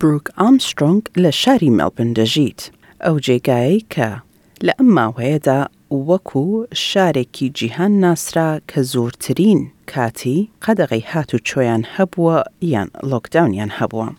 بروک ئامسترۆنگ لە شاری مێڵبن دەژیت، ئەو جێگایەی کە لە ئەم ماوەیەدا وەکو شارێکی جیهان ناسرا کە زۆرترین کاتی قەدەغەی هاتوچۆیان هەبووە یان لۆکداونیان هەبووە.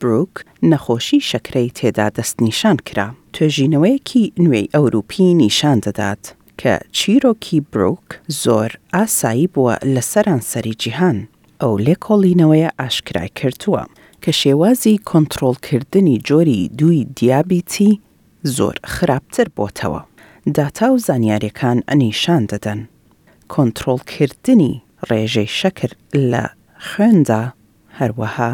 بروک نەخۆشی شەکرەی تێدا دەستنیشان کرا. توێژینەوەیەکی نوێی ئەوروپی نیشان دەدات کە چیرۆکی بروک زۆر ئاسایی بووە لە سەرانسەری جیهان. ئەو لێکۆڵینەوەیە ئاشکرای کردووە کە شێوازی کۆنتڕۆڵکردنی جۆری دووی دیابیتی زۆر خراپتر بۆتەوە. داتا و زانیاریەکان نیشان دەدەن کۆنتڕۆڵکردنی ڕێژەی شەکر لە خوێندا هەروەها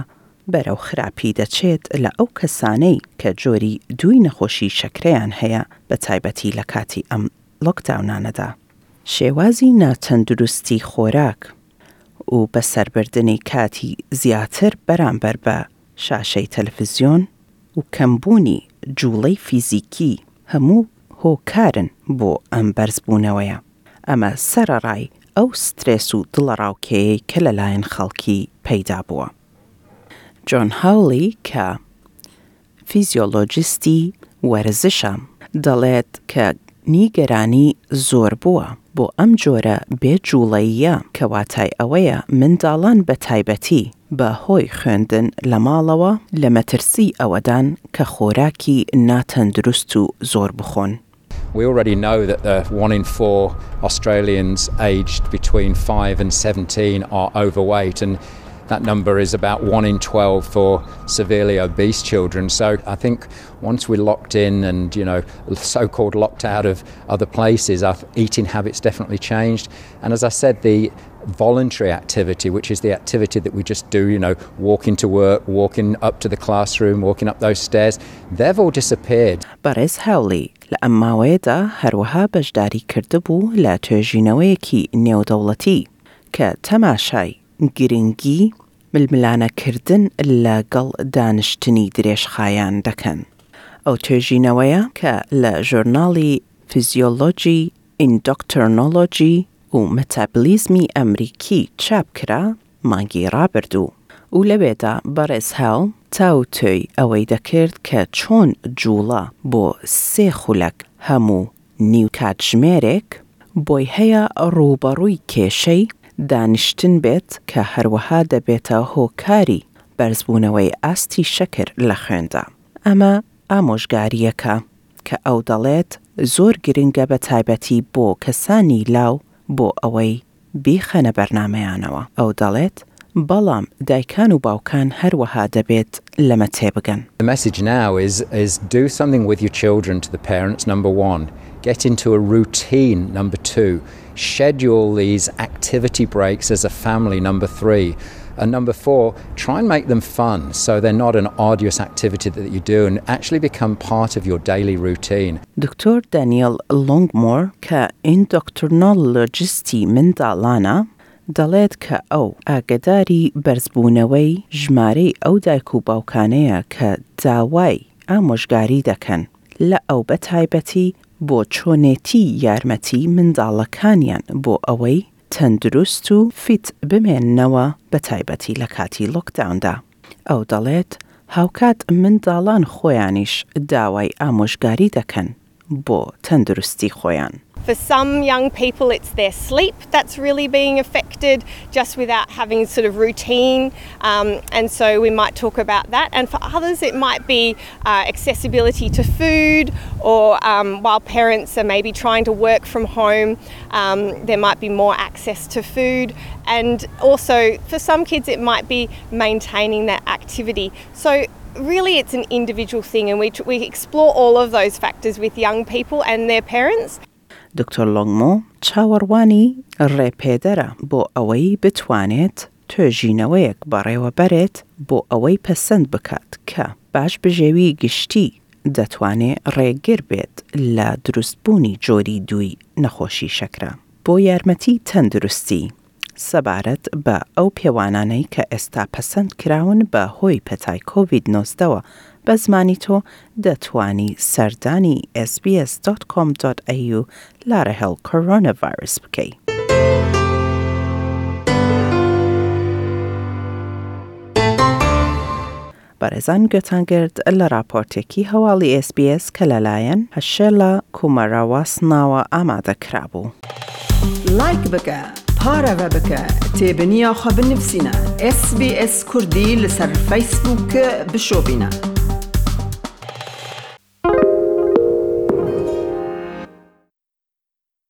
بەرەو خراپی دەچێت لە ئەو کەسانەی کە جۆری دووی نەخۆشی شەکرەیان هەیە بە تایبەتی لە کاتی ئەم لۆکداونانەدا. شێوازی ناتەندروستی خۆراک و بەسەربردنی کاتی زیاتر بەرامبەر بە شاشەی تەلەفزیۆن و کەمبوونی جوڵەی فیزیکی هەموو هۆکارن بۆ ئەم بەرزبوونەوەیە. ئەمە سەرەڕای ئەو سترێس و دڵەڕاوکێیەی کە لەلایەن خەڵکی پەیدا بووە. جۆن هاولی کە فیزیۆلۆجیستی وەرزشە، دەڵێت کە نیگەرانی زۆر بووە بۆ ئەم جۆرە بێ جووڵەییە کە واتای ئەوەیە منداڵان بە تایبەتی بە هۆی خوێندن لە ماڵەوە لە مەترسی ئەوەدان کە خۆراکی ناتەندروست و زۆر بخۆن We already know that the one in four Australians aged between 5 and 17 are overweight and that number is about 1 in 12 for severely obese children. So I think once we're locked in and, you know, so called locked out of other places, our eating habits definitely changed. And as I said, the voluntary activity, which is the activity that we just do, you know, walking to work, walking up to the classroom, walking up those stairs, they've all disappeared. بەڕێز هاولی لە ئەم ماوەیەدا هەروەها بەشداری کردبوو لە توێژینەوەیەکی نێودەوڵەتی کە تەماشای گرنگی ململانە کردن لە گەڵ دانشتنی درێژخایان دەکەن. ئەو توێژینەوەیە کە لە ژورناڵی فیزیۆلۆجی، ئیندۆکترنۆلۆجی و مەتابلیزمی ئەمریکی چاپ کرا، مانگی ڕابردوو و لەوێدا بەڕێز هاو تاو تۆی ئەوەی دەکرد کە چۆن جوڵە بۆ سێ خولەک هەموو نیو کاتژمێرێک بۆی هەیە ڕووبەڕووی کێشەی دانیشتن بێت کە هەروەها دەبێتە هۆکاری بەرزبوونەوەی ئاستی شەکر لە خوێندا ئەمە ئامۆژگارییەکە کە ئەو دەڵێت زۆر گرنگە بە تایبەتی بۆ کەسانی لاو بۆ ئەوەی بیخەنە بەرنمەیانەوە ئەو دەڵێت بەڵام دایکان و باوکان هەروەها دەبێت لەمە تێبگەن. The message now is is do something with your children to the parents number one. Get into a routine, number two. Schedule these activity breaks as a family, number three. And number four, try and make them fun so they're not an arduous activity that you do and actually become part of your daily routine. Dr. Daniel Longmore کە ئیندۆکترنۆلۆجیستی منداڵانە، دەڵێت کە ئەو ئاگەداری بەرزبوونەوەی ژمارەی ئەو دایک و باوکانەیە کە داوای ئامۆژگاری دەکەن لە ئەو بە تایبەتی بۆ چۆنێتی یارمەتی منداڵەکانیان بۆ ئەوەی تەندروست و فیت بمێننەوە بە تایبەتی لە کاتی لۆکداوندا ئەو دەڵێت هاوکات منداڵان خۆیانیش داوای ئامۆژگاری دەکەن بۆ تەندروستی خۆیان. For some young people, it's their sleep that's really being affected just without having sort of routine. Um, and so we might talk about that. And for others, it might be uh, accessibility to food, or um, while parents are maybe trying to work from home, um, there might be more access to food. And also for some kids, it might be maintaining that activity. So really it's an individual thing and we we explore all of those factors with young people and their parents. دکتۆر لۆنگمۆ چاوەڕوانی ڕێپێدەرە بۆ ئەوەی بتوانێت توێژینەوەیەک بەڕێوەبەرێت بۆ ئەوەی پەسەند بکات کە پاشبژێوی گشتی دەتوانێ ڕێگر بێت لە دروستبوونی جۆری دووی نەخۆشی شەکرە بۆ یارمەتی تەندروستی سەبارەت بە ئەو پێوانانەی کە ئێستا پەسەند کراون بە هۆی پەتای کۆڤید نۆزدە وە بە زمانی تۆ، دەتوانی سەردانی sbs.com.au لە ڕهێڵ کۆرۆنە ڤایرس بکەی. بەڕێزان گوێتان گرت لە ڕاپۆرتێکی هەواڵی ئێس بی ئێس کە لەلایەن، هەشێلا کومەرەواسناوە، ئامادە کرابوو. لایک بکە پارەڤە بکە تێبنیا خو بنڤسینە SBS کوردی لسەر فەیسبووک ک بشۆڤینە.